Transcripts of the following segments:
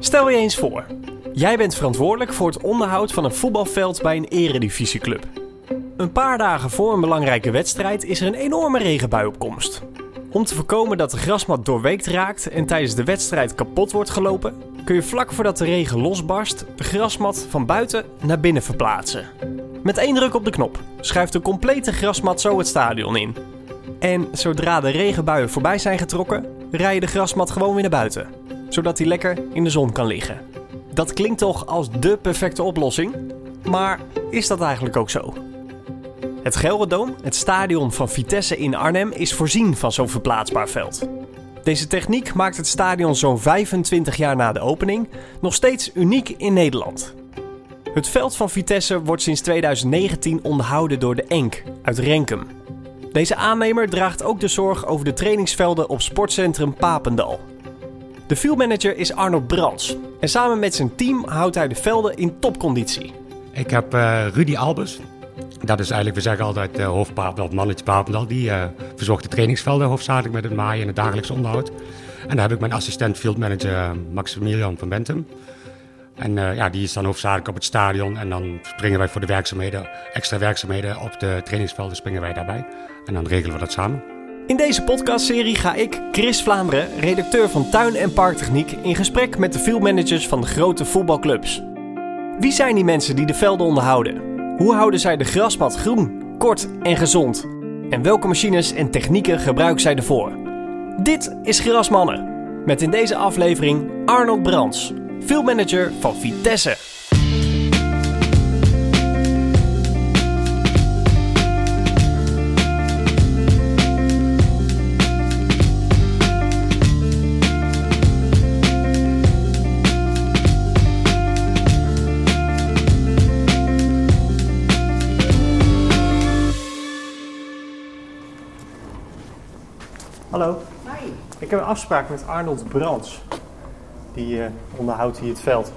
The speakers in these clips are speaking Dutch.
Stel je eens voor, jij bent verantwoordelijk voor het onderhoud van een voetbalveld bij een eredivisieclub. Een paar dagen voor een belangrijke wedstrijd is er een enorme regenbui op komst. Om te voorkomen dat de grasmat doorweekt raakt en tijdens de wedstrijd kapot wordt gelopen, kun je vlak voordat de regen losbarst de grasmat van buiten naar binnen verplaatsen. Met één druk op de knop schuift de complete grasmat zo het stadion in. En zodra de regenbuien voorbij zijn getrokken, rij je de grasmat gewoon weer naar buiten, zodat hij lekker in de zon kan liggen. Dat klinkt toch als dé perfecte oplossing? Maar is dat eigenlijk ook zo? Het Gelredoom, het stadion van Vitesse in Arnhem, is voorzien van zo'n verplaatsbaar veld. Deze techniek maakt het stadion zo'n 25 jaar na de opening nog steeds uniek in Nederland. Het veld van Vitesse wordt sinds 2019 onderhouden door de Enk uit Renkum. Deze aannemer draagt ook de zorg over de trainingsvelden op sportcentrum Papendal. De fieldmanager is Arnold Brands en samen met zijn team houdt hij de velden in topconditie. Ik heb uh, Rudy Albers. Dat is eigenlijk, we zeggen altijd uh, hoofdpapendal, het mannetje Papendal. Die uh, verzorgt de trainingsvelden hoofdzakelijk met het maaien en het dagelijks onderhoud. En daar heb ik mijn assistent fieldmanager Maximilian van Bentum. En ja, die is dan hoofdzakelijk op het stadion. En dan springen wij voor de werkzaamheden, extra werkzaamheden op de trainingsvelden, springen wij daarbij. En dan regelen we dat samen. In deze podcastserie ga ik, Chris Vlaanderen, redacteur van Tuin- en Parktechniek, in gesprek met de fieldmanagers van de grote voetbalclubs. Wie zijn die mensen die de velden onderhouden? Hoe houden zij de grasmat groen, kort en gezond? En welke machines en technieken gebruiken zij ervoor? Dit is Grasmannen, met in deze aflevering Arnold Brands, fieldmanager van Vitesse. Ik heb een afspraak met Arnold Brands. Die uh, onderhoudt hier het veld.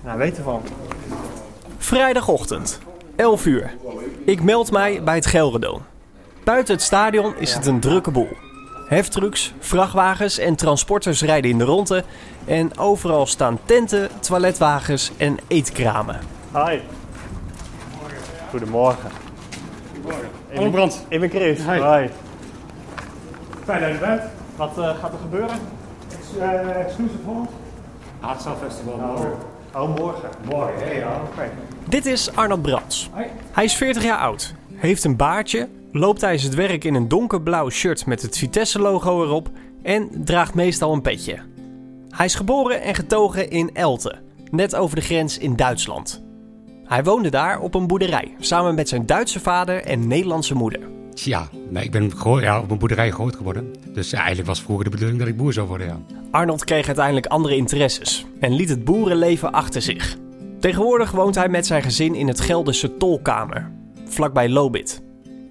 Nou, weet ervan. Vrijdagochtend, 11 uur. Ik meld mij bij het Gelredoom. Buiten het stadion is het een drukke boel. Heftrucks, vrachtwagens en transporters rijden in de ronde. En overal staan tenten, toiletwagens en eetkramen. Hi. Goedemorgen. Arnold Brands. Ik ben Chris. Hi. Hi. Fijn dat je bent. Wat uh, gaat er gebeuren? Uh, Exclusive Holland. Hardstyle Festival morgen. Oh, morgen. Morgen, ja. ja. Okay. Dit is Arnold Brands. Hi. Hij is 40 jaar oud, heeft een baardje, loopt tijdens het werk in een donkerblauw shirt met het Vitesse-logo erop en draagt meestal een petje. Hij is geboren en getogen in Elten, net over de grens in Duitsland. Hij woonde daar op een boerderij, samen met zijn Duitse vader en Nederlandse moeder. Ja, nee, ik ben ja, op een boerderij groot geworden. Dus ja, eigenlijk was vroeger de bedoeling dat ik boer zou worden, ja. Arnold kreeg uiteindelijk andere interesses en liet het boerenleven achter zich. Tegenwoordig woont hij met zijn gezin in het Gelderse Tolkamer, vlakbij Lobit.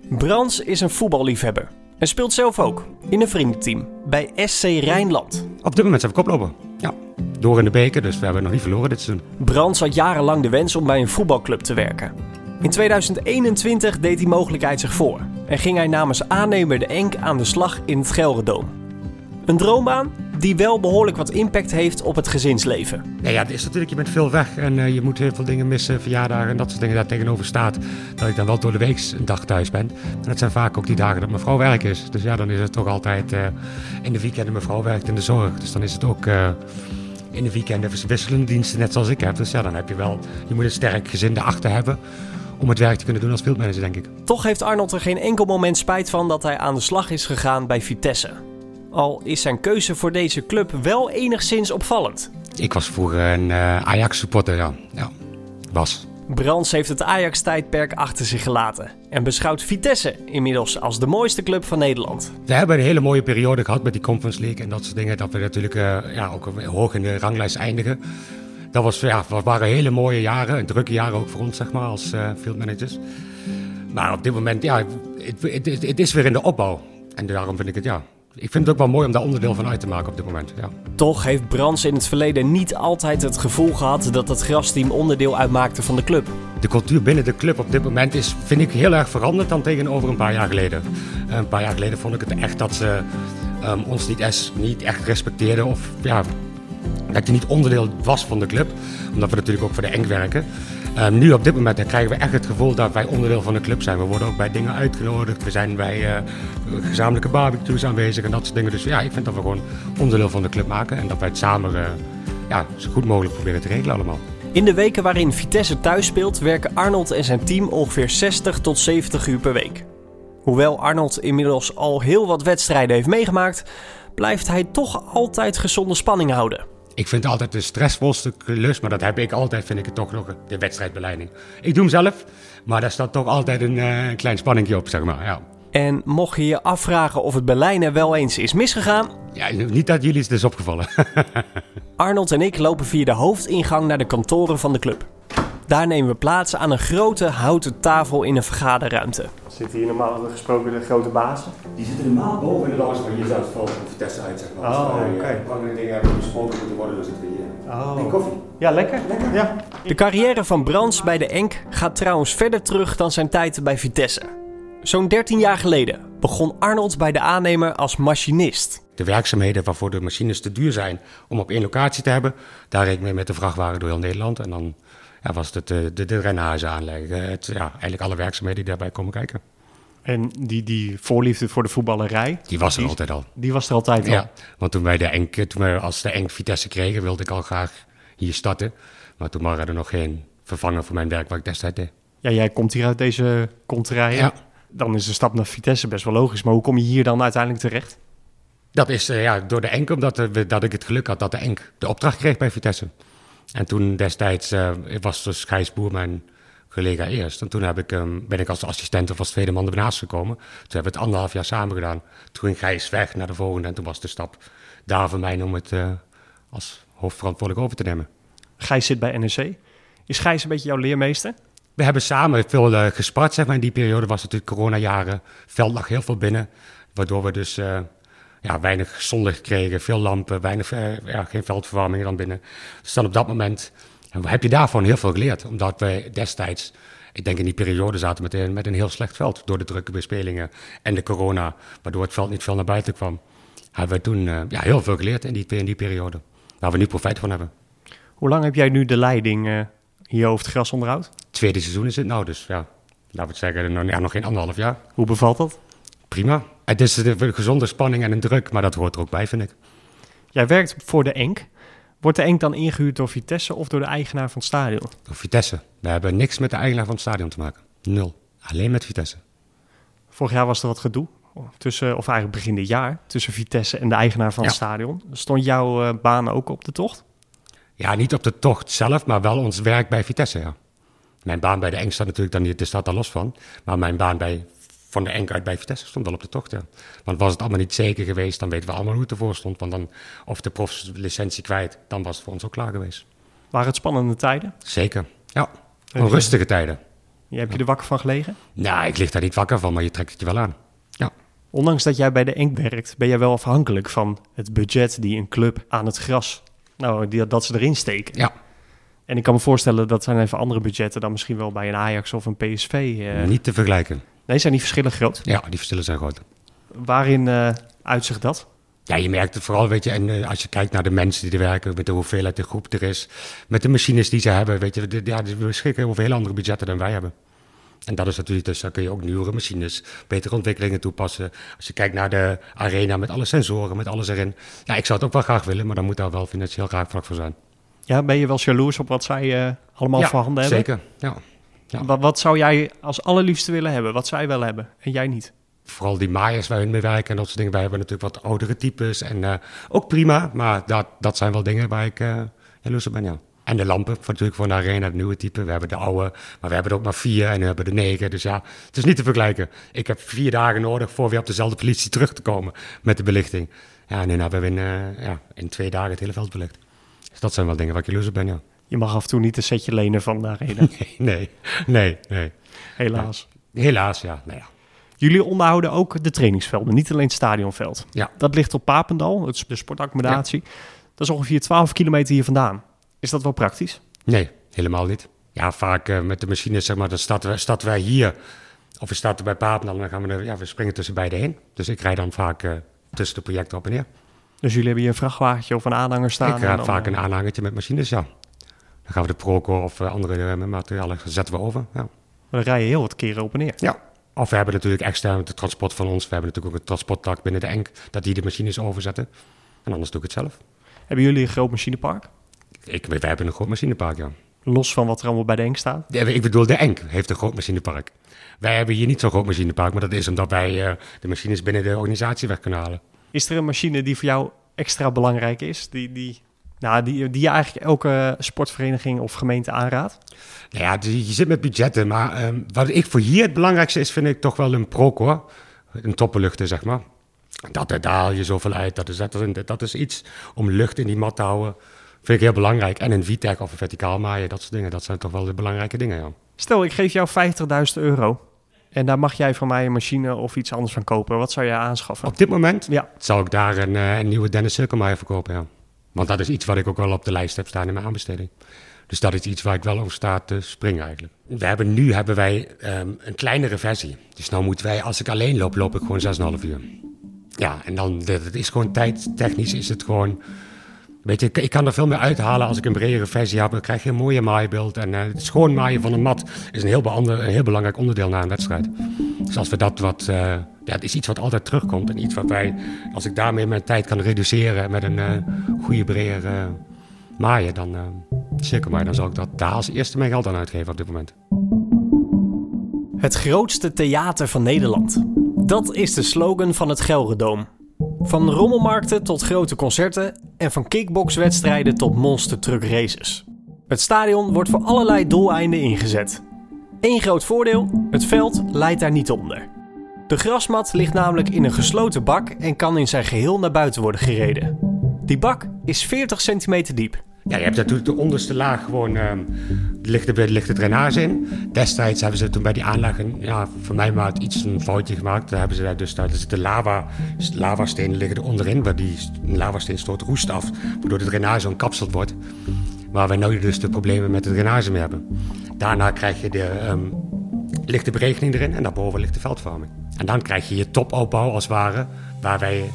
Brands is een voetballiefhebber en speelt zelf ook in een vriendenteam bij SC Rijnland. Op dit moment zijn we koploper. Ja, door in de beker, dus we hebben nog niet verloren dit seizoen. Brands had jarenlang de wens om bij een voetbalclub te werken. In 2021 deed die mogelijkheid zich voor en ging hij namens aannemer de Enk aan de slag in het Gelredoom. Een droombaan die wel behoorlijk wat impact heeft op het gezinsleven. Ja, ja het is natuurlijk, je bent veel weg en uh, je moet heel veel dingen missen, verjaardagen en dat soort dingen. Daar tegenover staat dat ik dan wel door de week een dag thuis ben. En dat zijn vaak ook die dagen dat mijn vrouw werk is. Dus ja, dan is het toch altijd uh, in de weekenden mijn vrouw werkt in de zorg. Dus dan is het ook... Uh, in de weekenden wisselende diensten, net zoals ik heb. Dus ja, dan heb je wel, je moet een sterk gezin erachter hebben om het werk te kunnen doen als fieldmanager, denk ik. Toch heeft Arnold er geen enkel moment spijt van dat hij aan de slag is gegaan bij Vitesse. Al is zijn keuze voor deze club wel enigszins opvallend. Ik was vroeger een uh, Ajax-supporter, ja. ja. Was. Brands heeft het Ajax-tijdperk achter zich gelaten en beschouwt Vitesse inmiddels als de mooiste club van Nederland. We hebben een hele mooie periode gehad met die Conference League en dat soort dingen. Dat we natuurlijk uh, ja, ook hoog in de ranglijst eindigen. Dat was, ja, waren hele mooie jaren, een drukke jaren ook voor ons, zeg maar, als uh, field managers. Maar op dit moment, ja, het, het, het is weer in de opbouw. En daarom vind ik het, ja, ik vind het ook wel mooi om daar onderdeel van uit te maken op dit moment. Ja. Toch heeft Brands in het verleden niet altijd het gevoel gehad dat het grasteam onderdeel uitmaakte van de club. De cultuur binnen de club op dit moment is, vind ik, heel erg veranderd dan tegenover een paar jaar geleden. Een paar jaar geleden vond ik het echt dat ze um, ons niet, niet echt respecteerden of ja, dat je niet onderdeel was van de club. Omdat we natuurlijk ook voor de Enk werken. Um, nu op dit moment krijgen we echt het gevoel dat wij onderdeel van de club zijn. We worden ook bij dingen uitgenodigd. We zijn bij uh, gezamenlijke barbecues aanwezig en dat soort dingen. Dus ja, ik vind dat we gewoon onderdeel van de club maken. En dat wij het samen uh, ja, zo goed mogelijk proberen te regelen allemaal. In de weken waarin Vitesse thuis speelt, werken Arnold en zijn team ongeveer 60 tot 70 uur per week. Hoewel Arnold inmiddels al heel wat wedstrijden heeft meegemaakt, blijft hij toch altijd gezonde spanning houden. Ik vind het altijd de stressvolste klus, maar dat heb ik altijd, vind ik het toch nog, de wedstrijdbeleiding. Ik doe hem zelf, maar daar staat toch altijd een, uh, een klein spanningje op, zeg maar. Ja. En mocht je je afvragen of het beleiden wel eens is misgegaan... Ja, niet dat jullie het is opgevallen. Arnold en ik lopen via de hoofdingang naar de kantoren van de club. Daar nemen we plaats aan een grote houten tafel in een vergaderruimte. Zitten hier normaal gesproken de grote bazen? Die zitten normaal boven in de lounge, maar hier zou het valt van Vitesse uit, zeg maar. Oh, oké. Okay. Bepaalde dingen hebben besproken moeten worden, dus zitten we hier. Oh. En koffie. Ja, lekker. Lekker. Ja. De carrière van Brands bij de Enk gaat trouwens verder terug dan zijn tijd bij Vitesse. Zo'n 13 jaar geleden begon Arnold bij de aannemer als machinist. De werkzaamheden waarvoor de machines te duur zijn om op één locatie te hebben, daar reed ik mee met de vrachtwagen door heel Nederland. En dan ja, was het de, de, de drainage aanleggen. Het, ja, eigenlijk alle werkzaamheden die daarbij komen kijken. En die, die voorliefde voor de voetballerij? Die was er die, altijd al. Die was er altijd al? Ja, want toen wij, de Enk, toen wij als de Enk Vitesse kregen, wilde ik al graag hier starten. Maar toen waren er nog geen vervanger voor mijn werk wat ik destijds deed. Ja, jij komt hier uit deze konterij. Ja. Dan is de stap naar Vitesse best wel logisch. Maar hoe kom je hier dan uiteindelijk terecht? Dat is uh, ja, door de Enk, omdat dat ik het geluk had dat de Enk de opdracht kreeg bij Vitesse. En toen destijds uh, was dus Gijs Boer mijn collega eerst. En toen heb ik, um, ben ik als assistent of als tweede man ernaast gekomen. Toen hebben we het anderhalf jaar samen gedaan. Toen ging Gijs weg naar de volgende en toen was de stap daar voor mij om het uh, als hoofdverantwoordelijk over te nemen. Gijs zit bij NEC. Is Gijs een beetje jouw leermeester? We hebben samen veel uh, gespart, zeg maar. In die periode was het natuurlijk coronajaren. Veld lag heel veel binnen. Waardoor we dus ja, weinig zonlicht kregen, veel lampen, weinig, uh, ja, geen veldverwarming dan binnen. Dus dan op dat moment heb je daarvan heel veel geleerd. Omdat wij destijds, ik denk in die periode zaten met een, met een heel slecht veld. Door de drukke bespelingen en de corona, waardoor het veld niet veel naar buiten kwam. Hebben we toen ja, heel veel geleerd in die, in die periode. Waar we nu profijt van hebben. Hoe lang heb jij nu de leiding hier over het grasonderhoud? Tweede seizoen is het nou, dus ja, laten we het zeggen, nog, ja, nog geen anderhalf jaar. Hoe bevalt dat? Prima. Het is een gezonde spanning en een druk, maar dat hoort er ook bij, vind ik. Jij werkt voor de Enk. Wordt de Enk dan ingehuurd door Vitesse of door de eigenaar van het stadion? Door Vitesse. We hebben niks met de eigenaar van het stadion te maken. Nul. Alleen met Vitesse. Vorig jaar was er wat gedoe, tussen, of eigenlijk begin dit jaar, tussen Vitesse en de eigenaar van Ja. het stadion. Stond jouw eh, baan ook op de tocht? Ja, niet op de tocht zelf, maar wel ons werk bij Vitesse, ja. Mijn baan bij de Enk staat natuurlijk dan niet, staat daar los van. Maar mijn baan bij, van de uit bij Vitesse stond wel op de tocht, ja. Want was het allemaal niet zeker geweest, dan weten we allemaal hoe het ervoor stond. Want dan, of de profs licentie kwijt, dan was het voor ons ook klaar geweest. Waren het spannende tijden? Zeker, ja. Onrustige tijden. Je heb je er wakker van gelegen? Nou, ik lig daar niet wakker van, maar je trekt het je wel aan. Ja, Ondanks dat jij bij de Enk werkt, ben jij wel afhankelijk van het budget die een club aan het gras, nou, die, dat ze erin steken. ja. En ik kan me voorstellen dat zijn even andere budgetten dan misschien wel bij een Ajax of een PSV. eh. niet te vergelijken. Nee, zijn die verschillen groot? Ja, die verschillen zijn groot. Waarin eh uitzicht dat? Ja, je merkt het vooral, weet je, en eh, als je kijkt naar de mensen die er werken, met de hoeveelheid de groep er is, met de machines die ze hebben, weet je, de, ja, die beschikken over heel andere budgetten dan wij hebben. En dat is natuurlijk, dus dan kun je ook nieuwere machines, betere ontwikkelingen toepassen. Als je kijkt naar de arena met alle sensoren, met alles erin. Ja, ik zou het ook wel graag willen, maar dan moet daar wel financieel graag vlak voor zijn. Ja, ben je wel jaloers op wat zij eh, allemaal ja, voor handen hebben? zeker. Ja. Ja. Wat, wat zou jij als allerliefste willen hebben? Wat zij wel hebben en jij niet? Vooral die maaiers waar hun mee werken en dat soort dingen. Wij hebben natuurlijk wat oudere types en eh, ook prima, maar dat, dat zijn wel dingen waar ik uh, jaloers op ben, ja. En de lampen, natuurlijk voor de arena, het nieuwe type. We hebben de oude, maar we hebben er ook maar vier en we hebben de negen. Dus ja, het is niet te vergelijken. Ik heb vier dagen nodig voor weer op dezelfde politie terug te komen met de belichting. Ja, en nu hebben we in, uh, ja, in twee dagen het hele veld belicht. Dus dat zijn wel dingen waar ik jaloers op ben, ja. Je mag af en toe niet een setje lenen van de arena. Nee, nee, nee. nee. Helaas. Nee. Helaas, ja. Nou ja. Jullie onderhouden ook de trainingsvelden, niet alleen het stadionveld. Ja. Dat ligt op Papendal, het is de sportaccommodatie. Ja. Dat is ongeveer 12 kilometer hier vandaan. Is dat wel praktisch? Nee, helemaal niet. Ja, vaak uh, met de machines, zeg maar, dan starten wij, starten wij hier. Of we starten bij Papendal en dan gaan we, er, ja, we springen tussen beide heen. Dus ik rijd dan vaak uh, tussen de projecten op en neer. Dus jullie hebben hier een vrachtwagentje of een aanhanger staan? Ik heb dan, vaak eh, een aanhangertje met machines, ja. Dan gaan we de Procore of eh, andere eh, materialen zetten we over. Ja. Dan rij je heel wat keren op en neer. ja. Of we hebben natuurlijk extern het transport van ons. We hebben natuurlijk ook een transporttak binnen de ENK, dat die de machines overzetten. En anders doe ik het zelf. Hebben jullie een groot machinepark? Ik, wij hebben een groot machinepark, ja. Los van wat er allemaal bij de Enk staat? Ja, Ik bedoel, de ENK heeft een groot machinepark. Wij hebben hier niet zo'n groot machinepark, maar dat is omdat wij eh, de machines binnen de organisatie weg kunnen halen. Is er een machine die voor jou extra belangrijk is? Die, die, nou, die, die je eigenlijk elke sportvereniging of gemeente aanraadt? Nou ja, je zit met budgetten, maar ehm, wat ik voor hier het belangrijkste is, vind ik toch wel een Procore. Een toppenluchter, zeg maar. Dat, daar haal je zoveel uit. Dat is, dat, is, dat is iets om lucht in die mat te houden. Vind ik heel belangrijk. En een VTEC of een verticaal maaien, dat soort dingen. Dat zijn toch wel de belangrijke dingen, ja. Stel, ik geef jou 50.000 euro. En daar mag jij van mij een machine of iets anders van kopen. Wat zou jij aanschaffen? Op dit moment Ja, zou ik daar een, eh, een nieuwe Dennis Cirkelmaier verkopen, ja. Want dat is iets wat ik ook wel op de lijst heb staan in mijn aanbesteding. Dus dat is iets waar ik wel over sta te springen eigenlijk. We hebben, nu hebben wij ehm, een kleinere versie. Dus nou moeten wij, als ik alleen loop, loop ik gewoon 6,5 uur. Ja, en dan, dat is gewoon tijdtechnisch is het gewoon... Weet je, ik, kan er veel meer uithalen als ik een bredere versie heb. Dan krijg je een mooie maaibeeld. En eh, het schoonmaaien van een mat is een heel, een heel belangrijk onderdeel na een wedstrijd. Dus als we dat wat... eh, ja, het is iets wat altijd terugkomt. En iets wat wij, als ik daarmee mijn tijd kan reduceren met een eh, goede bredere eh, maaien, dan uh, zeker maar. Dan zal ik dat daar als eerste mijn geld aan uitgeven op dit moment. Het grootste theater van Nederland. Dat is de slogan van het Gelredoom. Van rommelmarkten tot grote concerten en van kickboxwedstrijden tot monster truck races. Het stadion wordt voor allerlei doeleinden ingezet. Eén groot voordeel: het veld leidt daar niet onder. De grasmat ligt namelijk in een gesloten bak en kan in zijn geheel naar buiten worden gereden. Die bak is 40 centimeter diep. Ja, je hebt natuurlijk de onderste laag gewoon, ehm ligt, de, ligt de drainage in. Destijds hebben ze toen bij die aanleg, ja, voor mij maar iets een foutje gemaakt. Daar hebben ze daar dus, daar zitten lava, lavastenen liggen er onderin, waar die lavasteen stoot roest af, waardoor de drainage omkapseld wordt. Waar wij nu dus de problemen met de drainage mee hebben. Daarna krijg je de, ehm ligt de beregening erin en daarboven ligt de veldvorming. En dan krijg je je topopbouw als het ware, waar wij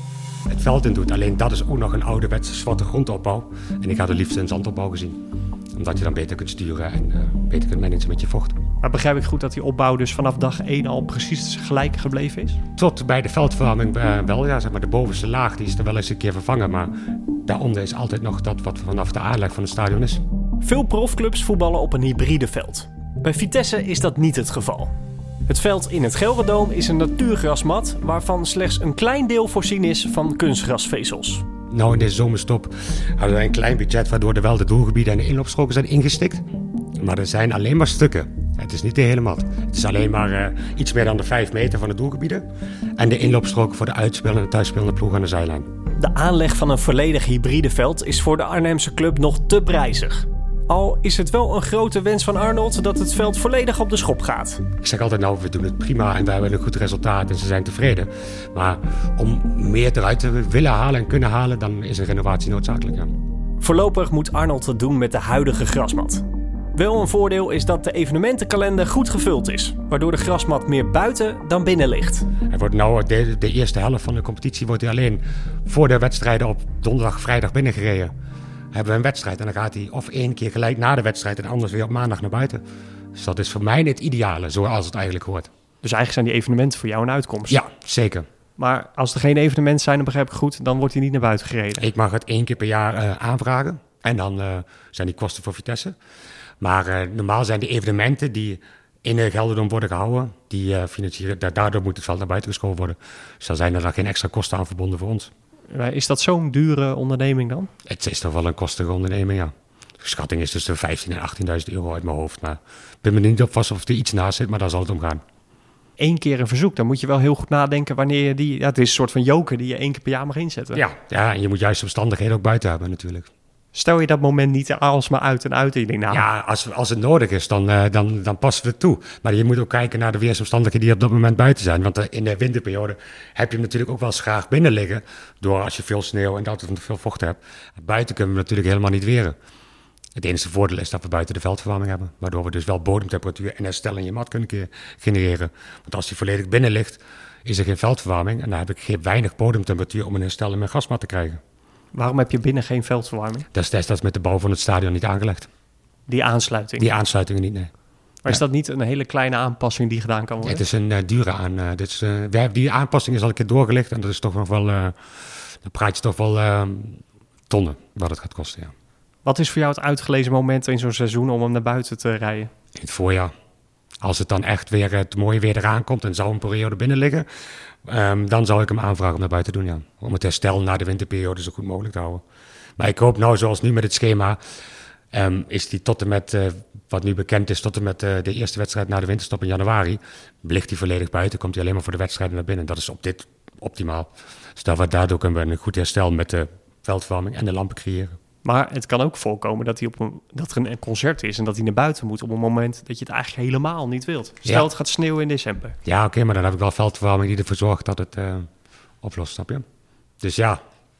het veld in doet. Alleen dat is ook nog een ouderwetse zwarte grondopbouw. En ik had het liefst een zandopbouw gezien. Omdat je dan beter kunt sturen en eh, beter kunt managen met je vocht. Maar begrijp ik goed dat die opbouw dus vanaf dag 1 al precies gelijk gebleven is? Tot bij de veldverwarming eh, wel, ja, zeg maar de bovenste laag die is er wel eens een keer vervangen. Maar daaronder is altijd nog dat wat vanaf de aanleg van het stadion is. Veel profclubs voetballen op een hybride veld. Bij Vitesse is dat niet het geval. Het veld in het Gelredoom is een natuurgrasmat waarvan slechts een klein deel voorzien is van kunstgrasvezels. Nou, in deze zomerstop hadden we een klein budget waardoor er wel de doelgebieden en de inloopstroken zijn ingestikt. Maar er zijn alleen maar stukken. Het is niet de hele mat. Het is alleen maar eh, iets meer dan de 5 meter van de doelgebieden. En de inloopstroken voor de uitspelende en thuisspelende ploeg aan de zijlijn. De aanleg van een volledig hybride veld is voor de Arnhemse club nog te prijzig. Al is het wel een grote wens van Arnold dat het veld volledig op de schop gaat. Ik zeg altijd, nou, we doen het prima en wij hebben een goed resultaat en ze zijn tevreden. Maar om meer eruit te willen halen en kunnen halen, dan is een renovatie noodzakelijk. Ja. Voorlopig moet Arnold het doen met de huidige grasmat. Wel een voordeel is dat de evenementenkalender goed gevuld is, waardoor de grasmat meer buiten dan binnen ligt. Er wordt nou de, de eerste helft van de competitie wordt hij alleen voor de wedstrijden op donderdag, vrijdag binnengereden. Hebben we een wedstrijd en dan gaat hij of één keer gelijk na de wedstrijd en anders weer op maandag naar buiten. Dus dat is voor mij het ideale, zoals het eigenlijk hoort. Dus eigenlijk zijn die evenementen voor jou een uitkomst. Ja, zeker. Maar als er geen evenementen zijn, dan begrijp ik goed, dan wordt hij niet naar buiten gereden. Ik mag het één keer per jaar eh, aanvragen. En dan eh, zijn die kosten voor Vitesse. Maar eh, normaal zijn de evenementen die in de Gelderdoom worden gehouden, die financieren, da- daardoor moet het veld naar buiten geschoven worden. Dus dan zijn er dan geen extra kosten aan verbonden voor ons. Maar Is dat zo'n dure onderneming dan? Het is toch wel een kostige onderneming, ja. De schatting is tussen 15.000 en 18.000 euro uit mijn hoofd. Maar ik ben me niet op vast of er iets naast zit, maar daar zal het om gaan. Eén keer een verzoek, dan moet je wel heel goed nadenken wanneer je die... Ja, het is een soort van joker die je één keer per jaar mag inzetten. Ja, ja, en je moet juist de omstandigheden ook buiten hebben natuurlijk. Stel je dat moment niet alsmaar uit en uit en je nou, Ja, als, als het nodig is, dan, eh, dan, dan passen we het toe. Maar je moet ook kijken naar de weersomstandigheden die op dat moment buiten zijn. Want eh, in de winterperiode heb je hem natuurlijk ook wel eens graag binnen liggen. Door als je veel sneeuw en dat veel vocht hebt. Buiten kunnen we natuurlijk helemaal niet weren. Het enige voordeel is dat we buiten de veldverwarming hebben. Waardoor we dus wel bodemtemperatuur en herstel in je mat kunnen genereren. Want als die volledig binnen ligt, is er geen veldverwarming. En dan heb ik geen weinig bodemtemperatuur om een herstel in mijn gasmat te krijgen. Waarom heb je binnen geen veldverwarming? Dat is destijds met de bouw van het stadion niet aangelegd. Die aansluiting. Die aansluitingen niet, nee. Maar is dat niet een hele kleine aanpassing die gedaan kan worden? Het is een eh, dure aan. eh, dit is, wij hebben die aanpassing is al een keer doorgelicht en dat is toch nog wel. dan praat je toch wel eh, tonnen wat het gaat kosten. Ja. Wat is voor jou het uitgelezen moment in zo'n seizoen om hem naar buiten te rijden? In het voorjaar. Als het dan echt weer het mooie weer eraan komt en zou een periode binnen liggen, ehm, dan zou ik hem aanvragen om naar buiten te doen. Ja. Om het herstel na de winterperiode zo goed mogelijk te houden. Maar ik hoop nou, zoals nu met het schema, ehm, is die tot en met, eh, wat nu bekend is, tot en met eh, de eerste wedstrijd na de winterstop in januari, ligt hij volledig buiten, komt hij alleen maar voor de wedstrijden naar binnen. Dat is op dit optimaal. Dus we daardoor kunnen we een goed herstel met de veldverwarming en de lampen creëren. Maar het kan ook voorkomen dat, hij op een, dat er een concert is en dat hij naar buiten moet op een moment dat je het eigenlijk helemaal niet wilt. Stel Ja. het gaat sneeuwen in december. Ja, oké, maar dan heb ik wel veldverwarming die ervoor zorgt dat het eh, oplost, snap je? Dus ja,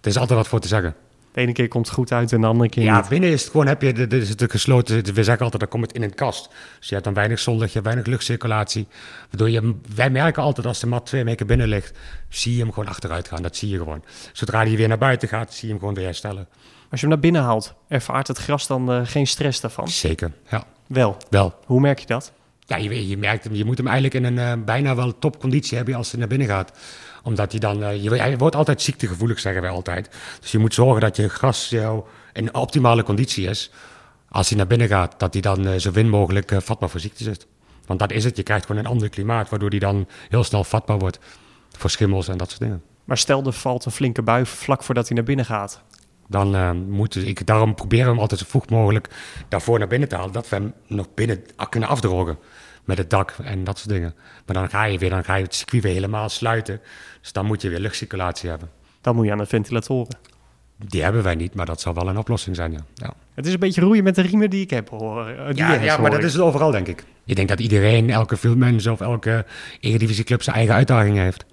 er is altijd wat voor te zeggen. De ene keer komt het goed uit en de andere keer Ja, niet. binnen is het gewoon, heb je, dit is het gesloten, we zeggen altijd, dan komt het in een kast. Dus je hebt dan weinig zonlicht, je hebt weinig luchtcirculatie. Waardoor je, wij merken altijd als de mat twee weken binnen ligt, zie je hem gewoon achteruit gaan. Dat zie je gewoon. Zodra hij weer naar buiten gaat, zie je hem gewoon weer herstellen. Als je hem naar binnen haalt, ervaart het gras dan eh, geen stress daarvan? Zeker, ja. Wel. Wel. Hoe merk je dat? Ja, je, je merkt hem, je moet hem eigenlijk in een eh, bijna wel topconditie hebben als hij naar binnen gaat. Omdat hij dan, eh, je, hij wordt altijd ziektegevoelig, zeggen wij altijd. Dus je moet zorgen dat je gras jou in optimale conditie is. Als hij naar binnen gaat, dat hij dan zo min mogelijk vatbaar voor ziektes is. Want dat is het, je krijgt gewoon een ander klimaat, waardoor hij dan heel snel vatbaar wordt voor schimmels en dat soort dingen. Maar stel er valt een flinke bui vlak voordat hij naar binnen gaat. Dan eh moet ik, daarom proberen we hem altijd zo vroeg mogelijk daarvoor naar binnen te halen. Dat we hem nog binnen kunnen afdrogen met het dak en dat soort dingen. Maar dan ga je weer, dan ga je het circuit weer helemaal sluiten. Dus dan moet je weer luchtcirculatie hebben. Dan moet je aan de ventilatoren. Die hebben wij niet, maar dat zal wel een oplossing zijn, ja. Ja, Het is een beetje roeien met de riemen die ik heb hoor. eh, ja, ja maar dat is het overal, denk ik. Ik denk dat iedereen, elke filmmens of elke eredivisieclub zijn eigen uitdagingen heeft.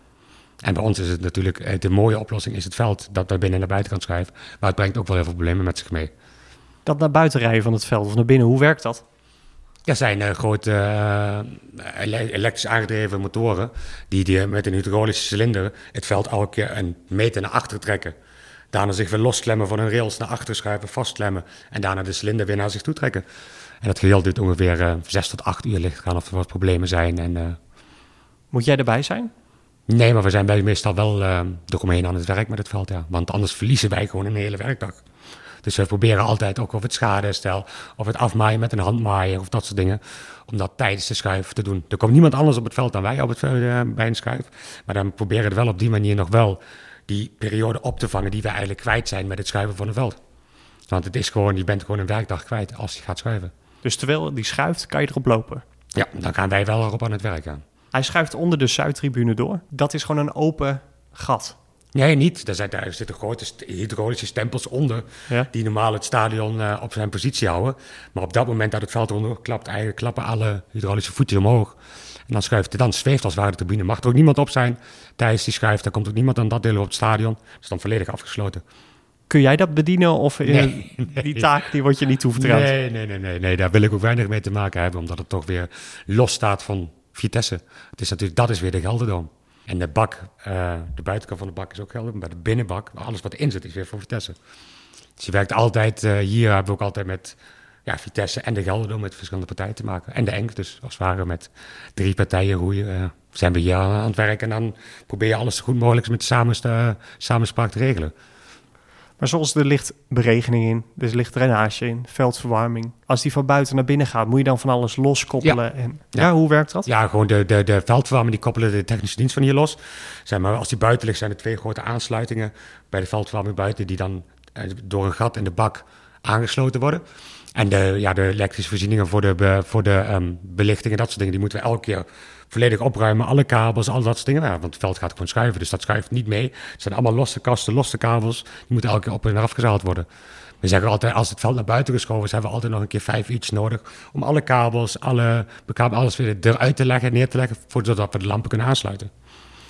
En bij ons is het natuurlijk, eh, de mooie oplossing is het veld dat naar binnen en naar buiten kan schuiven. Maar het brengt ook wel heel veel problemen met zich mee. Dat naar buiten rijden van het veld of naar binnen, hoe werkt dat? Er zijn eh, grote eh, ele- elektrisch aangedreven motoren die, die met een hydraulische cilinder het veld elke keer een meter naar achter trekken. Daarna zich weer losklemmen van hun rails, naar achter schuiven, vastklemmen en daarna de cilinder weer naar zich toe trekken. En dat geheel duurt ongeveer eh, zes tot acht uur ligt gaan of er wat problemen zijn. En, Moet jij erbij zijn? Nee, maar we zijn bij meestal wel eh eromheen aan het werk met het veld, ja. Want anders verliezen wij gewoon een hele werkdag. Dus we proberen altijd ook of het schadeherstel, of het afmaaien met een handmaaier of dat soort dingen, om dat tijdens de schuif te doen. Er komt niemand anders op het veld dan wij op het, eh, bij een schuif. Maar dan proberen we wel op die manier nog wel die periode op te vangen die we eigenlijk kwijt zijn met het schuiven van een veld. Want het is gewoon, je bent gewoon een werkdag kwijt als je gaat schuiven. Dus terwijl die schuift, kan je erop lopen. Ja, dan gaan wij wel erop aan het werk aan. Hij schuift onder de Zuidtribune door. Dat is gewoon een open gat. Nee, niet. Daar, zijn, daar zitten grote hydraulische stempels onder. Ja? Die normaal het stadion eh, op zijn positie houden. Maar op dat moment dat het veld eronder klapt, eigenlijk klappen alle hydraulische voetjes omhoog. En dan schuift het, dan zweeft als het ware de tribune. Mag er ook niemand op zijn tijdens die schuift. Dan komt ook niemand aan dat deel op het stadion. Dat is dan volledig afgesloten. Kun jij dat bedienen of eh, Nee. die taak die wordt je niet toevertrouwd? Nee, nee, nee, nee, nee. Daar wil ik ook weinig mee te maken hebben. Omdat het toch weer los staat van Vitesse. Het is natuurlijk, dat is weer de Gelderdoom. En de bak, eh, de buitenkant van de bak is ook Gelderdoom. Maar de binnenbak, alles wat erin zit, is weer voor Vitesse. Dus je werkt altijd, eh, hier hebben we ook altijd met ja, Vitesse en de Gelderdoom met verschillende partijen te maken. En de Enk, dus als het ware met drie partijen roeien, eh, zijn we hier aan het werk. En dan probeer je alles zo goed mogelijk met samen, samenspraak te regelen. Maar zoals er ligt beregening in, er ligt drainage in, veldverwarming. Als die van buiten naar binnen gaat, moet je dan van alles loskoppelen. En, ja. Ja. hoe werkt dat? Ja, gewoon de, de, de veldverwarming, die koppelen de technische dienst van hier los. Zeg maar, als die buiten ligt, zijn er twee grote aansluitingen bij de veldverwarming buiten, die dan eh, door een gat in de bak aangesloten worden. En de, ja, de elektrische voorzieningen voor de, voor de ehm, belichting en dat soort dingen, die moeten we elke keer volledig opruimen. Alle kabels, al dat soort dingen. Ja, want het veld gaat gewoon schuiven, dus dat schuift niet mee. Het zijn allemaal losse kasten, losse kabels. Die moeten elke keer op en eraf gezaald worden. We zeggen altijd, als het veld naar buiten geschoven is, hebben we altijd nog een keer vijf uurtjes nodig om alle kabels, alle bekabels, alles weer eruit te leggen, neer te leggen, zodat we de lampen kunnen aansluiten.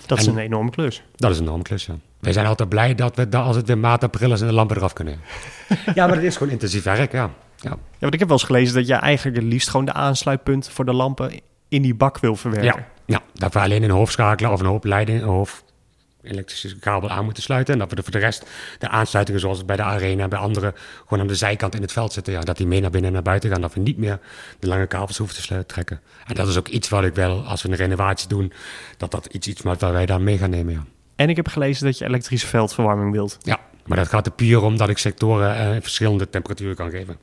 Dat is En- een enorme klus. Dat is een enorme klus, ja. Wij zijn altijd blij dat we, dat als het weer maart, april is en de lampen eraf kunnen. ja, maar het is gewoon intensief werk, ja. ja. Ja, want ik heb wel eens gelezen dat je eigenlijk het liefst gewoon de aansluitpunten voor de lampen in die bak wil verwerken. Ja, ja, dat we alleen een hoofdschakelaar of een hoofdleiding, een hoofd, elektrische kabel aan moeten sluiten. En dat we er voor de rest de aansluitingen zoals bij de arena en bij anderen gewoon aan de zijkant in het veld zitten. Ja, dat die mee naar binnen en naar buiten gaan. Dat we niet meer de lange kabels hoeven te trekken. En dat is ook iets wat ik wel, als we een renovatie doen, dat dat iets, iets wat wij daar mee gaan nemen. Ja. En ik heb gelezen dat je elektrische veldverwarming wilt. Ja, maar dat gaat er puur om dat ik sectoren eh, verschillende temperaturen kan geven.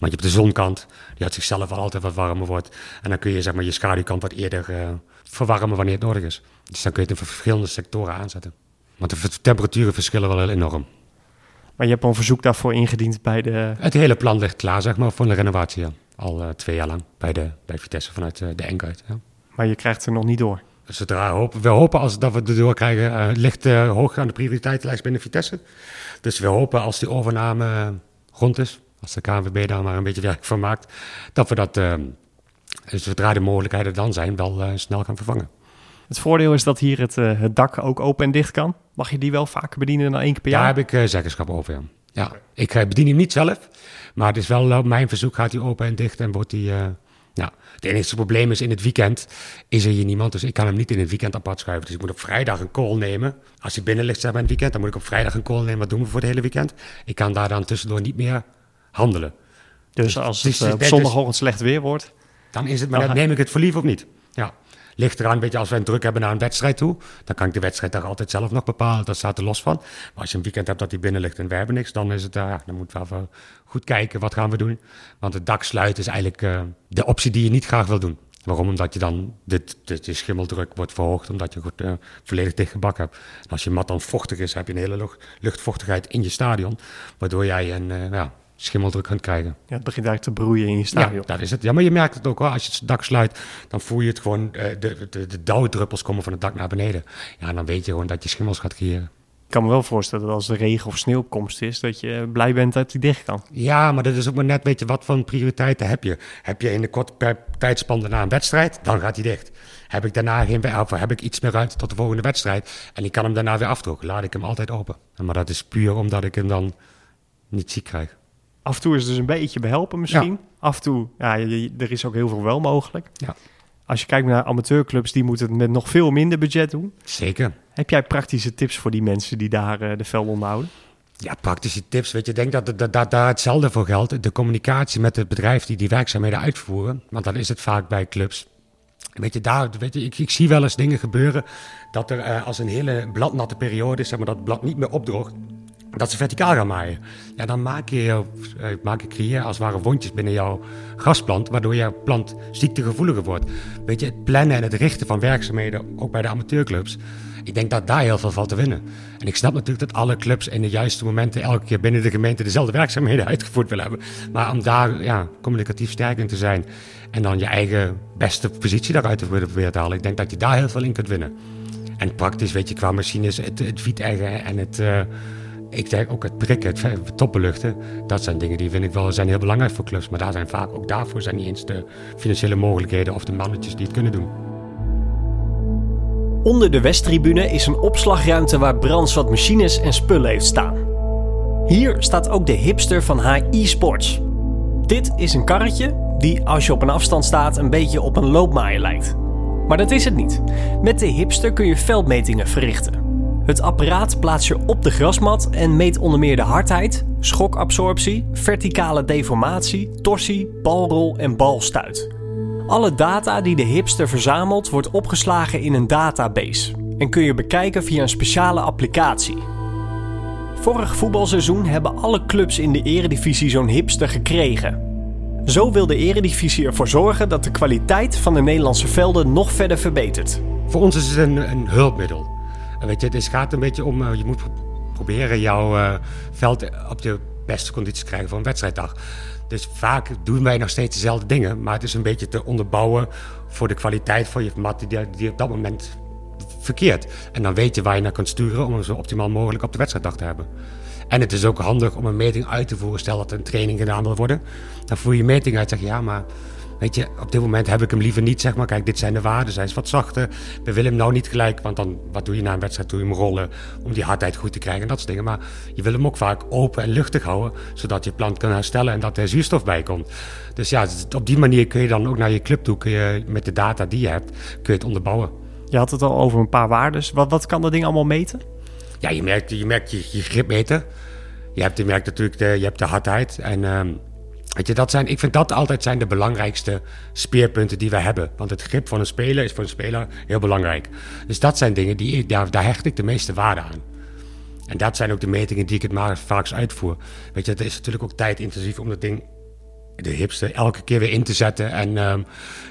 Want je hebt de zonkant, die uit zichzelf al altijd wat warmer wordt. En dan kun je zeg maar, je schaduwkant wat eerder uh, verwarmen wanneer het nodig is. Dus dan kun je het in verschillende sectoren aanzetten. Want de temperaturen verschillen wel heel enorm. Maar je hebt een verzoek daarvoor ingediend bij de... Het hele plan ligt klaar, zeg maar, voor een renovatie. Ja. Al uh, twee jaar lang bij, de, bij Vitesse vanuit uh, de Enkuit. Ja. Maar je krijgt er nog niet door? Zodra hopen, we hopen als dat we het door krijgen, uh, ligt hoog aan de prioriteitenlijst binnen Vitesse. Dus we hopen als die overname rond is, als de KNVB daar maar een beetje werk van maakt, dat we dat, zodra de mogelijkheden dan zijn, wel snel gaan vervangen. Het voordeel is dat hier het, uh, het dak ook open en dicht kan. Mag je die wel vaker bedienen dan één keer per jaar? Daar heb ik uh, zeggenschap over, ja. ja. Ik bedien hem niet zelf, maar het is wel op mijn verzoek gaat hij open en dicht en wordt hij... nou, het enige probleem is in het weekend is er hier niemand, dus ik kan hem niet in het weekend apart schuiven. Dus ik moet op vrijdag een call nemen. Als hij binnen ligt zeg maar, in het weekend, dan moet ik op vrijdag een call nemen. Wat doen we voor het hele weekend? Ik kan daar dan tussendoor niet meer handelen. Dus, dus als het, het op zondagochtend slecht weer wordt... Dan is het, maar dan neem ik het voor lief of niet. Ja. Ligt eraan, weet je, als wij een druk hebben naar een wedstrijd toe, dan kan ik de wedstrijd daar altijd zelf nog bepalen. Dat staat er los van. Maar als je een weekend hebt dat hij binnen ligt en we hebben niks, dan is het, uh, dan moeten we even goed kijken, wat gaan we doen? Want het dak sluiten is eigenlijk uh, de optie die je niet graag wil doen. Waarom? Omdat je dan de, de, de schimmeldruk wordt verhoogd, omdat je goed, uh, volledig dicht gebakken hebt. En als je mat dan vochtig is, heb je een hele lucht, luchtvochtigheid in je stadion, waardoor jij een, ja, schimmeldruk kunt krijgen. Ja, het begint eigenlijk te broeien in je stadion. Ja, dat is het. Ja, maar je merkt het ook wel. Als je het dak sluit, dan voel je het gewoon... Uh, de, de, de dauwdruppels komen van het dak naar beneden. Ja, dan weet je gewoon dat je schimmels gaat creëren. Ik kan me wel voorstellen dat als er regen of sneeuwkomst is, dat je blij bent dat die dicht kan. Ja, maar dat is ook maar net, weet je, wat voor prioriteiten heb je? Heb je in de korte tijdspan daarna een wedstrijd, dan gaat hij dicht. Heb ik daarna geen of heb ik iets meer ruimte tot de volgende wedstrijd en ik kan hem daarna weer afdrukken, laat ik hem altijd open. Maar dat is puur omdat ik hem dan niet ziek krijg. Af en toe is het dus een beetje behelpen misschien. Af en toe, ja, er is ook heel veel wel mogelijk. Ja. Als je kijkt naar amateurclubs, die moeten het met nog veel minder budget doen. Zeker. Heb jij praktische tips voor die mensen die daar uh, de velden onderhouden? Ja, praktische tips. Weet je, ik denk dat, dat, dat daar hetzelfde voor geldt. De communicatie met het bedrijf die die werkzaamheden uitvoeren. Want dan is het vaak bij clubs. Weet je, daar, weet je ik, ik zie wel eens dingen gebeuren dat er uh, als een hele bladnatte periode is, zeg maar, dat het blad niet meer opdroogt dat ze verticaal gaan maaien. Ja, dan maak je, uh, maak je creëer als het ware wondjes binnen jouw grasplant, waardoor jouw plant ziektegevoeliger wordt. Weet je, het plannen en het richten van werkzaamheden, ook bij de amateurclubs, ik denk dat daar heel veel valt te winnen. En ik snap natuurlijk dat alle clubs in de juiste momenten elke keer binnen de gemeente dezelfde werkzaamheden uitgevoerd willen hebben. Maar om daar ja, communicatief sterk in te zijn en dan je eigen beste positie daaruit te proberen te halen, ik denk dat je daar heel veel in kunt winnen. En praktisch, weet je, qua machines, het, het en het... Uh, ik denk ook het prikken, het toppenluchten, dat zijn dingen die vind ik wel zijn heel belangrijk voor clubs. Maar daar zijn vaak ook daarvoor zijn niet eens de financiële mogelijkheden of de mannetjes die het kunnen doen. Onder de Westtribune is een opslagruimte waar Brands wat machines en spullen heeft staan. Hier staat ook de hipster van HI Sports. Dit is een karretje die, als je op een afstand staat, een beetje op een loopmaaier lijkt. Maar dat is het niet. Met de hipster kun je veldmetingen verrichten. Het apparaat plaats je op de grasmat en meet onder meer de hardheid, schokabsorptie, verticale deformatie, torsie, balrol en balstuit. Alle data die de hipster verzamelt wordt opgeslagen in een database en kun je bekijken via een speciale applicatie. Vorig voetbalseizoen hebben alle clubs in de eredivisie zo'n hipster gekregen. Zo wil de eredivisie ervoor zorgen dat de kwaliteit van de Nederlandse velden nog verder verbetert. Voor ons is het een, een hulpmiddel. Weet je, het gaat een beetje om, uh, je moet proberen jouw uh, veld op de beste condities te krijgen voor een wedstrijddag. Dus vaak doen wij nog steeds dezelfde dingen, maar het is een beetje te onderbouwen voor de kwaliteit van je mat die, die op dat moment verkeert. En dan weet je waar je naar kunt sturen om hem zo optimaal mogelijk op de wedstrijddag te hebben. En het is ook handig om een meting uit te voeren. Stel dat een training gedaan wil worden. Dan voer je meting uit en zeg ja, maar Weet je, op dit moment heb ik hem liever niet, zeg maar. Kijk, dit zijn de waarden, zij is wat zachter. We willen hem nou niet gelijk, want dan, wat doe je na een wedstrijd? Doe je hem rollen om die hardheid goed te krijgen en dat soort dingen. Maar je wil hem ook vaak open en luchtig houden, zodat je plant kan herstellen en dat er zuurstof bij komt. Dus ja, op die manier kun je dan ook naar je club toe, kun je met de data die je hebt, kun je het onderbouwen. Je had het al over een paar waardes. Wat, wat kan dat ding allemaal meten? Ja, je merkt je, merkt je, je gripmeter. Je hebt, je merkt natuurlijk de, je hebt de hardheid. En ehm, weet je, dat zijn, ik vind dat altijd zijn de belangrijkste speerpunten die we hebben. Want het grip van een speler is voor een speler heel belangrijk. Dus dat zijn dingen die ik, daar, daar hecht ik de meeste waarde aan. En dat zijn ook de metingen die ik het maar vaakst uitvoer. Weet je, het is natuurlijk ook tijdintensief om dat ding, de hipste, elke keer weer in te zetten en um,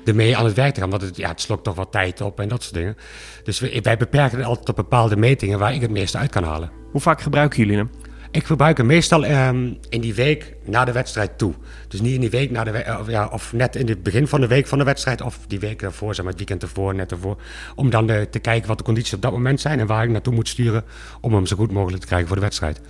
ermee aan het werk te gaan. Want het, ja, het slokt toch wat tijd op en dat soort dingen. Dus wij beperken het altijd op bepaalde metingen waar ik het meeste uit kan halen. Hoe vaak gebruiken jullie hem? Ik gebruik hem meestal um, in die week na de wedstrijd toe. Dus niet in die week na de of, ja, of net in het begin van de week van de wedstrijd, of die week ervoor, zeg maar, het weekend ervoor, net ervoor. Om dan de, te kijken wat de condities op dat moment zijn en waar ik naartoe moet sturen om hem zo goed mogelijk te krijgen voor de wedstrijd.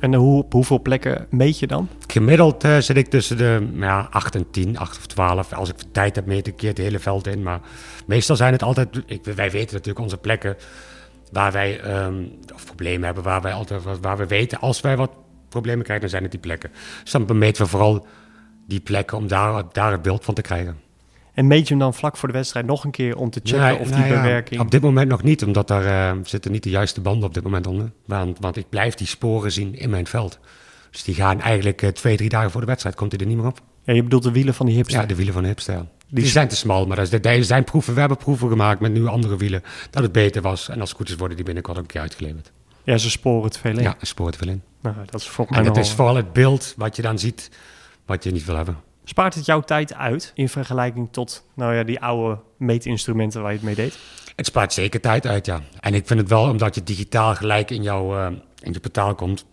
En hoe, op hoeveel plekken meet je dan? Gemiddeld uh, zit ik tussen de ja, 8 en 10, 8 of 12. Als ik tijd heb, meet ik een keer het hele veld in. Maar meestal zijn het altijd. Ik, wij weten natuurlijk onze plekken waar wij um, of problemen hebben, waar wij altijd waar we weten als wij wat problemen krijgen, dan zijn het die plekken. Dus dan meten we vooral die plekken om daar, daar het beeld van te krijgen. En meet je hem dan vlak voor de wedstrijd nog een keer om te checken Nee, of nou die ja, bewerking... Op dit moment nog niet, omdat daar uh, zitten niet de juiste banden op dit moment onder. Want, want ik blijf die sporen zien in mijn veld. Dus die gaan eigenlijk uh, twee, drie dagen voor de wedstrijd, komt hij er niet meer op. Ja, je bedoelt de wielen van die hipster? Ja, de wielen van de hipster. Die, die zijn te smal, maar dat is, zijn proeven. We hebben proeven gemaakt met nu andere wielen, dat het beter was. En als het goed is, worden die binnenkort ook een keer uitgeleverd. Ja, ze sporen het veel in. Ja, ze sporen het veel in. Nou, dat is volgens mij En het is vooral het beeld wat je dan ziet, wat je niet wil hebben. Spaart het jouw tijd uit in vergelijking tot nou ja, die oude meetinstrumenten waar je het mee deed? Het spaart zeker tijd uit, ja. En ik vind het wel, omdat je digitaal gelijk in, jouw, uh, in je portaal komt,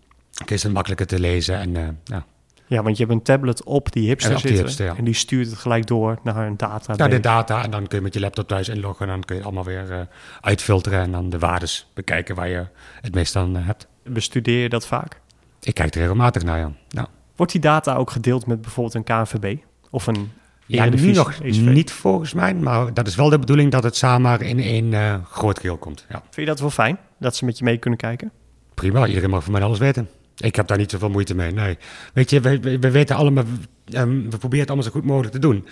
is het makkelijker te lezen. En, uh, ja. Ja, want je hebt een tablet op die hipster En op die zitten hipster, ja. en die stuurt het gelijk door naar een data. Naar de data en dan kun je met je laptop thuis inloggen en dan kun je het allemaal weer uh, uitfilteren en dan de waardes bekijken waar je het meest aan uh, hebt. Bestudeer je dat vaak? Ik kijk er regelmatig naar, ja. ja. Wordt die data ook gedeeld met bijvoorbeeld een KNVB of een Ja, nu nog ECV? niet volgens mij, maar dat is wel de bedoeling dat het samen in één uh, groot geheel komt. Ja. Vind je dat wel fijn, dat ze met je mee kunnen kijken? Prima, iedereen mag van mij alles weten. Ik heb daar niet zoveel moeite mee, nee. Weet je, we, we, we weten allemaal, um, we proberen het allemaal zo goed mogelijk te doen.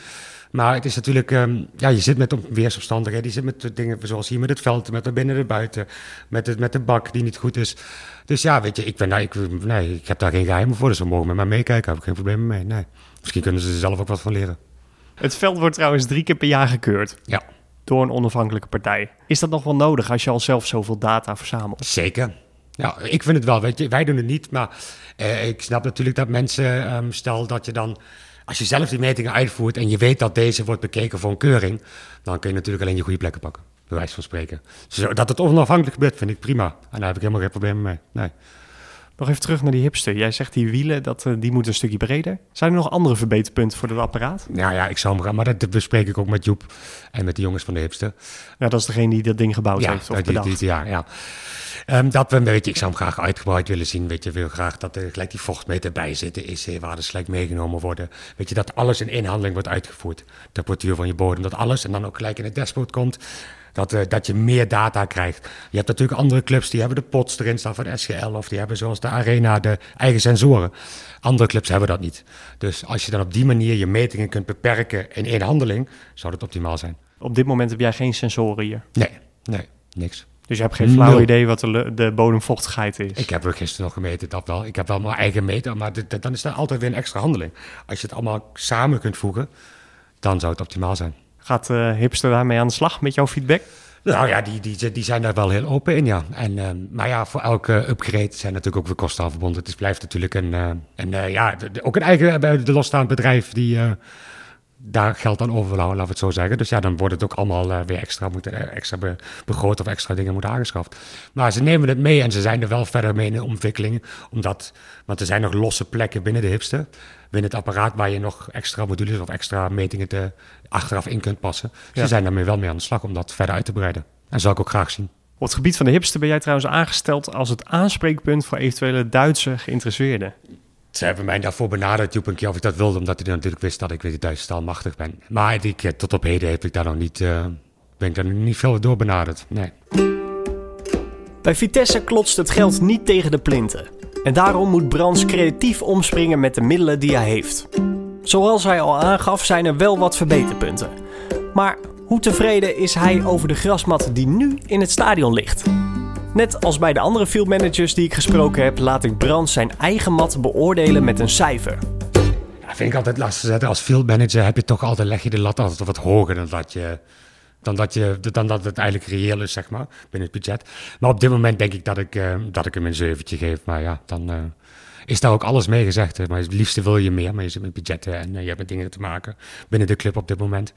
Maar het is natuurlijk, um, ja, je zit met weersomstandigheden, je zit met dingen zoals hier met het veld, met de binnen en buiten, met, het, met de bak die niet goed is. Dus ja, weet je, ik, ben, nou, ik, nee, ik heb daar geen geheimen voor, dus ze mogen met mij meekijken, heb ik geen probleem mee, nee. Misschien kunnen ze er zelf ook wat van leren. Het veld wordt trouwens drie keer per jaar gekeurd. Ja. Door een onafhankelijke partij. Is dat nog wel nodig als je al zelf zoveel data verzamelt? Zeker. Ja, ik vind het wel. Weet je, wij doen het niet, maar uh, ik snap natuurlijk dat mensen, um, stel dat je dan, als je zelf die metingen uitvoert en je weet dat deze wordt bekeken voor een keuring, dan kun je natuurlijk alleen je goede plekken pakken, bij wijze van spreken. Dat het onafhankelijk gebeurt, vind ik prima. En daar heb ik helemaal geen probleem mee. Nee. Nog even terug naar die hipster. Jij zegt die wielen, dat, uh, die moeten een stukje breder. Zijn er nog andere verbeterpunten voor dat apparaat? Nou ja, ik zou hem gaan, maar dat bespreek ik ook met Joep en met de jongens van de hipster. Ja, dat is degene die dat ding gebouwd ja, heeft of die. Die, ja, ja. Um, dat we, weet je, ik zou hem graag uitgebreid willen zien. Weet je, wil graag dat er gelijk die vochtmeter bij zit, de EC-waardes gelijk meegenomen worden. Weet je, dat alles in één handeling wordt uitgevoerd. De temperatuur van je bodem, dat alles en dan ook gelijk in het dashboard komt. Dat, uh, dat je meer data krijgt. Je hebt natuurlijk andere clubs die hebben de pots erin staan van SGL. Of die hebben zoals de Arena de eigen sensoren. Andere clubs hebben dat niet. Dus als je dan op die manier je metingen kunt beperken in één handeling, zou dat optimaal zijn. Op dit moment heb jij geen sensoren hier? Nee, nee, niks. Dus je hebt geen flauw idee wat de, de, bodemvochtigheid is? Ik heb er gisteren nog gemeten, dat wel. Ik heb wel mijn eigen meter, maar dit, dan is er altijd weer een extra handeling. Als je het allemaal samen kunt voegen, dan zou het optimaal zijn. Gaat uh, Hipster daarmee aan de slag met jouw feedback? Nou ja, die, die, die zijn daar wel heel open in, ja. En, uh, maar ja, voor elke upgrade zijn natuurlijk ook weer kosten aan verbonden. Het is, blijft natuurlijk een, een uh, ja, ook een eigen bij de losstaand bedrijf die daar geld aan overhouden, laten we het zo zeggen. Dus ja, dan wordt het ook allemaal weer extra, moeten, extra be, begroot of extra dingen moeten aangeschaft. Maar ze nemen het mee en ze zijn er wel verder mee in de ontwikkeling. Omdat, want er zijn nog losse plekken binnen de hipster binnen het apparaat waar je nog extra modules of extra metingen te, achteraf in kunt passen. Ja. Ze zijn daarmee wel mee aan de slag om dat verder uit te breiden. En zou ik ook graag zien. Op het gebied van de hipster ben jij trouwens aangesteld als het aanspreekpunt voor eventuele Duitse geïnteresseerden. Ze hebben mij daarvoor benaderd, Joep, een keer of ik dat wilde, omdat hij natuurlijk wist dat ik weer taal machtig ben. Maar tot op heden heb ik daar nog niet, uh, ben ik daar nog niet veel door benaderd. Nee. Bij Vitesse klotst het geld niet tegen de plinten. En daarom moet Brands creatief omspringen met de middelen die hij heeft. Zoals hij al aangaf zijn er wel wat verbeterpunten. Maar Hoe tevreden is hij over de grasmat die nu in het stadion ligt? Net als bij de andere fieldmanagers die ik gesproken heb, laat ik Brand zijn eigen mat beoordelen met een cijfer. Ja, vind ik altijd lastig. Als fieldmanager heb je toch altijd, leg je de lat altijd wat hoger dan dat je dan dat, je, dan dat het eigenlijk reëel is, zeg maar, binnen het budget. Maar op dit moment denk ik dat ik, uh, dat ik hem een zeventje geef. Maar ja, dan uh, is daar ook alles mee gezegd. Maar het liefste wil je meer, maar je zit met budgetten en uh, je hebt met dingen te maken binnen de club op dit moment.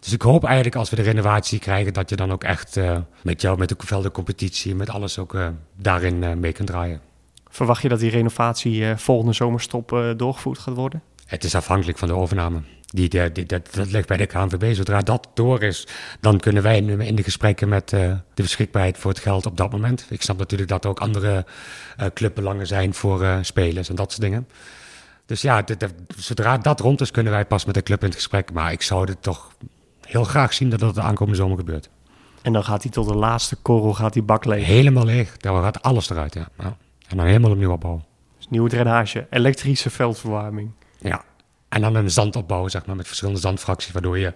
Dus ik hoop eigenlijk als we de renovatie krijgen, dat je dan ook echt met jou, met de velden competitie, met alles ook daarin mee kunt draaien. Verwacht je dat die renovatie volgende zomerstop doorgevoerd gaat worden? Het is afhankelijk van de overname. Die, die, dat, dat ligt bij de KNVB. Zodra dat door is, dan kunnen wij in de gesprekken met uh, de beschikbaarheid voor het geld op dat moment. Ik snap natuurlijk dat er ook andere uh, clubbelangen zijn voor uh, spelers en dat soort dingen. Dus ja, zodra dat rond is, kunnen wij pas met de club in het gesprek. Maar ik zou het toch heel graag zien dat dat de aankomende zomer gebeurt. En dan gaat hij tot de laatste korrel gaat die bak leeg? Helemaal leeg. Dan gaat alles eruit, ja. ja. En dan helemaal opnieuw opbouwen. Dus nieuwe drainage, elektrische veldverwarming. Ja, en dan een zandopbouw, zeg maar, met verschillende zandfracties, waardoor je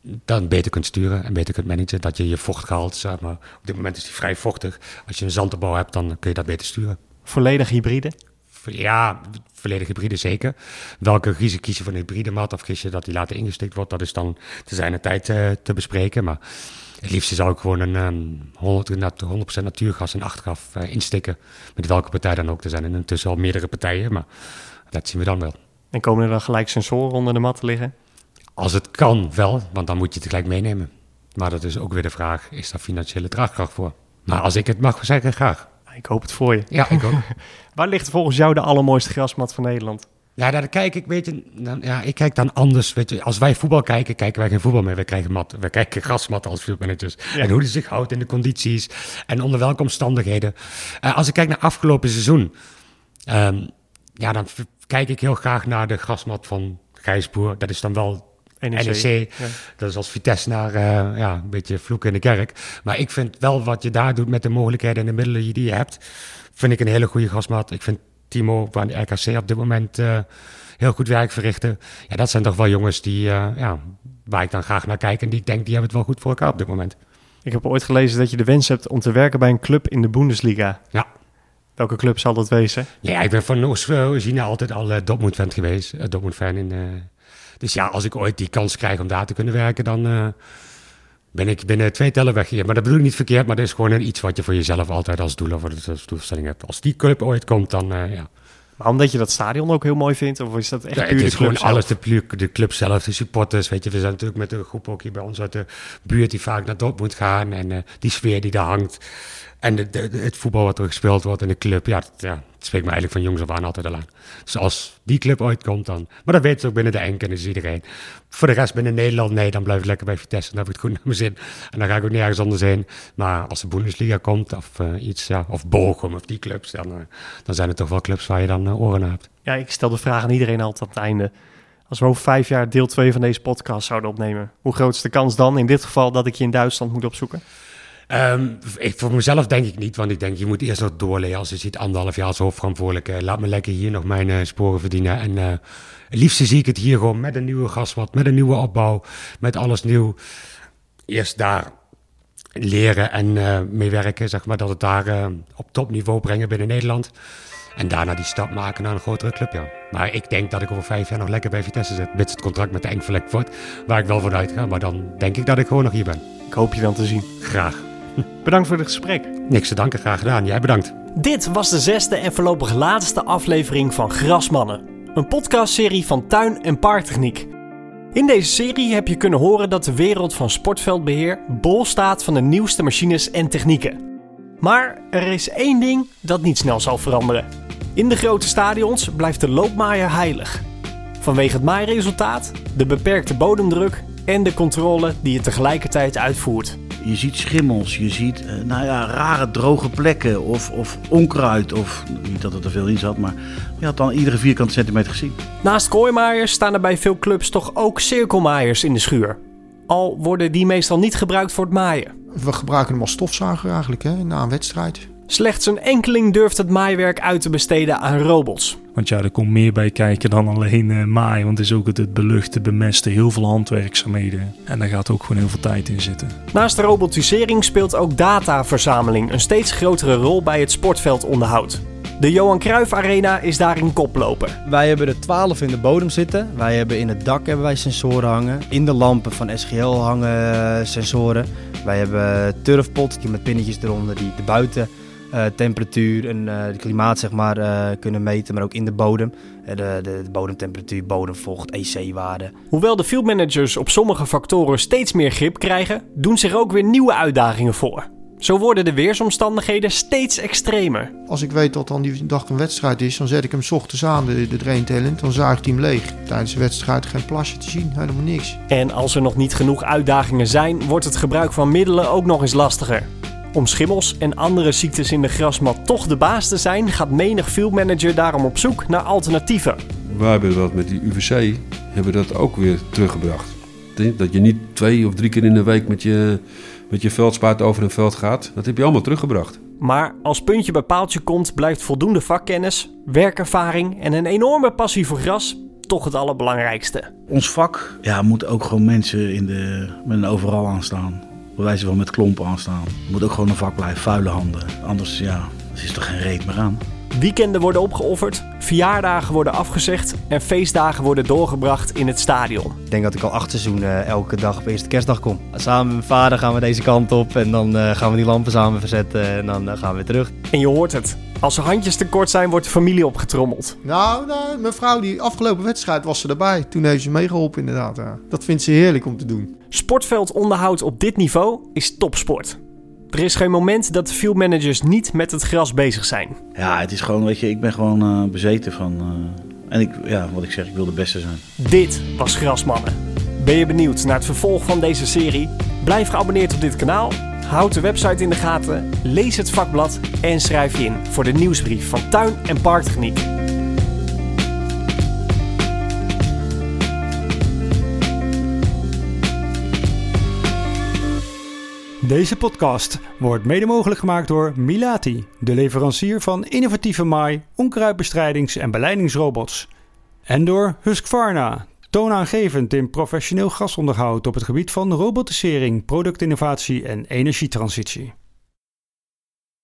dan beter kunt sturen en beter kunt managen. Dat je je vochtgehalte, zeg maar, op dit moment is die vrij vochtig. Als je een zandopbouw hebt, dan kun je dat beter sturen. Volledig hybride? Ja, volledig hybride zeker. Welke kiezen kies je voor een hybride mat of kies je dat die later ingestikt wordt? Dat is dan te zijn de tijd uh, te bespreken. Maar het liefste zou ik gewoon een um, 100, 100% natuurgas en achteraf uh, instikken. Met welke partij dan ook. Er zijn intussen al meerdere partijen, maar dat zien we dan wel. En komen er dan gelijk sensoren onder de mat te liggen? Als het kan wel, want dan moet je het gelijk meenemen. Maar dat is ook weer de vraag, is daar financiële draagkracht voor? Maar als ik het mag zeggen, graag. Ik hoop het voor je. Ja, ik ook. Waar ligt volgens jou de allermooiste grasmat van Nederland? Ja, daar kijk ik, weet je, dan, ja, ik kijk dan anders. Weet je, als wij voetbal kijken, kijken wij geen voetbal meer. We krijgen mat, we kijken grasmat als fieldmanagers. Ja. En hoe die zich houdt in de condities en onder welke omstandigheden. Uh, als ik kijk naar afgelopen seizoen, um, ja, dan kijk ik heel graag naar de grasmat van Gijsboer. Dat is dan wel NEC. NEC. Ja. Dat is als Vitesse naar uh, ja, een beetje vloeken in de kerk. Maar ik vind wel wat je daar doet met de mogelijkheden en de middelen die je hebt, vind ik een hele goede grasmat. Ik vind Timo van de RKC op dit moment uh, heel goed werk verrichten. Ja, dat zijn toch wel jongens die, uh, ja, waar ik dan graag naar kijk en die ik denk die hebben het wel goed voor elkaar op dit moment. Ik heb ooit gelezen dat je de wens hebt om te werken bij een club in de Bundesliga. Ja. Welke club zal dat wezen? Ja, ik ben van origine altijd al Dortmund-fan geweest. Dortmund-fan. In, dus ja, als ik ooit die kans krijg om daar te kunnen werken, dan ben ik binnen twee tellen weg hier. Maar dat bedoel ik niet verkeerd, maar dat is gewoon iets wat je voor jezelf altijd als doel of als doelstelling hebt. Als die club ooit komt, dan ja. Maar omdat je dat stadion ook heel mooi vindt? Of is dat echt ja, puur het is de club gewoon alles, de, de club zelf, de supporters. Weet je, we zijn natuurlijk met een groep ook hier bij ons uit de buurt die vaak naar Dortmund gaan. En uh, die sfeer die daar hangt. En het voetbal wat er gespeeld wordt in de club, ja, dat, ja, spreekt me eigenlijk van jongs af aan altijd al aan. Dus als die club ooit komt dan, maar dat weten ze ook binnen de enken, is iedereen. Voor de rest binnen Nederland, nee, dan blijf ik lekker bij Vitesse, dan heb ik het goed naar mijn zin. En dan ga ik ook nergens anders heen. Maar als de Bundesliga komt, of uh, iets, ja, of Bochum, of die clubs, dan, uh, dan zijn het toch wel clubs waar je dan uh, oren naar hebt. Ja, ik stel de vraag aan iedereen altijd aan het einde. Als we over vijf jaar deel 2 van deze podcast zouden opnemen, hoe groot is de kans dan in dit geval dat ik je in Duitsland moet opzoeken? Um, ik, voor mezelf denk ik niet, want ik denk je moet eerst nog doorlezen. Als je ziet anderhalf jaar als hoofdverantwoordelijke, laat me lekker hier nog mijn uh, sporen verdienen. En uh, het liefste zie ik het hier gewoon met een nieuwe gasmat, met een nieuwe opbouw, met alles nieuw. Eerst daar leren en uh, meewerken, zeg maar, dat het daar op topniveau brengen binnen Nederland. En daarna die stap maken naar een grotere club, ja. Maar ik denk dat ik over vijf jaar nog lekker bij Vitesse zit. Mits het contract met de wordt, waar ik wel vanuit ga. Maar dan denk ik dat ik gewoon nog hier ben. Ik hoop je dan te zien. Graag. Bedankt voor het gesprek. Niks te danken, graag gedaan. Jij bedankt. Dit was de zesde en voorlopig laatste aflevering van Grasmannen. Een podcastserie van Tuin- en Paardtechniek. In deze serie heb je kunnen horen dat de wereld van sportveldbeheer bol staat van de nieuwste machines en technieken. Maar er is één ding dat niet snel zal veranderen. In de grote stadions blijft de loopmaaier heilig. Vanwege het maairesultaat, de beperkte bodemdruk en de controle die je tegelijkertijd uitvoert. Je ziet schimmels, je ziet uh, nou ja, rare droge plekken of, of onkruid. Of niet dat er te veel in zat, maar je had dan iedere vierkante centimeter gezien. Naast kooimaaiers staan er bij veel clubs toch ook cirkelmaaiers in de schuur. Al worden die meestal niet gebruikt voor het maaien. We gebruiken hem als stofzuiger eigenlijk hè, na een wedstrijd. Slechts een enkeling durft het maaiwerk uit te besteden aan robots. Want ja, er komt meer bij kijken dan alleen uh, maaien. Want het is ook het, het beluchten, bemesten, heel veel handwerkzaamheden. En daar gaat ook gewoon heel veel tijd in zitten. Naast de robotisering speelt ook dataverzameling een steeds grotere rol bij het sportveldonderhoud. De Johan Cruijff Arena is daarin koploper. Wij hebben er 12 in de bodem zitten. Wij hebben in het dak hebben wij sensoren hangen. In de lampen van SGL hangen eh, sensoren. Wij hebben turfpot die met pinnetjes eronder die de buiten uh, temperatuur en uh, de klimaat zeg maar, uh, kunnen meten, maar ook in de bodem. De, de, de bodemtemperatuur, bodemvocht, EC-waarden. Hoewel de fieldmanagers op sommige factoren steeds meer grip krijgen, doen zich ook weer nieuwe uitdagingen voor. Zo worden de weersomstandigheden steeds extremer. Als ik weet dat dan die dag een wedstrijd is, dan zet ik hem s ochtends aan, de, de drain talent. Dan zaagt hij hem leeg. Tijdens de wedstrijd geen plasje te zien, helemaal niks. En als er nog niet genoeg uitdagingen zijn, wordt het gebruik van middelen ook nog eens lastiger. Om schimmels en andere ziektes in de grasmat toch de baas te zijn, gaat menig fieldmanager daarom op zoek naar alternatieven. Wij hebben dat met die UVC hebben dat ook weer teruggebracht. Dat je niet twee of drie keer in de week met je, met je veldspaard over een veld gaat. Dat heb je allemaal teruggebracht. Maar als puntje bij paaltje komt, blijft voldoende vakkennis, werkervaring en een enorme passie voor gras toch het allerbelangrijkste. Ons vak ja, moet ook gewoon mensen in de, met een overal aanstaan bij wijze van met klompen aanstaan. Je moet ook gewoon een vak blijven, vuile handen. Anders ja, er is er geen reet meer aan. Weekenden worden opgeofferd, verjaardagen worden afgezegd en feestdagen worden doorgebracht in het stadion. Ik denk dat ik al acht seizoenen elke dag op eerste kerstdag kom. Samen met mijn vader gaan we deze kant op en dan uh, gaan we die lampen samen verzetten en dan uh, gaan we weer terug. En je hoort het. Als er handjes tekort zijn, wordt de familie opgetrommeld. Nou, nou, mijn vrouw, die afgelopen wedstrijd was ze erbij. Toen heeft ze meegeholpen inderdaad. Ja. Dat vindt ze heerlijk om te doen. Sportveldonderhoud op dit niveau is topsport. Er is geen moment dat de fieldmanagers niet met het gras bezig zijn. Ja, het is gewoon, weet je, ik ben gewoon uh, bezeten van... Uh, en ik, ja, wat ik zeg, ik wil de beste zijn. Dit was Grasmannen. Ben je benieuwd naar het vervolg van deze serie? Blijf geabonneerd op dit kanaal, houd de website in de gaten, lees het vakblad en schrijf je in voor de nieuwsbrief van Tuin en Parktechniek. Deze podcast wordt mede mogelijk gemaakt door Milati, de leverancier van innovatieve maai, onkruidbestrijdings- en beleidingsrobots. En door Husqvarna, toonaangevend in professioneel grasonderhoud op het gebied van robotisering, productinnovatie en energietransitie.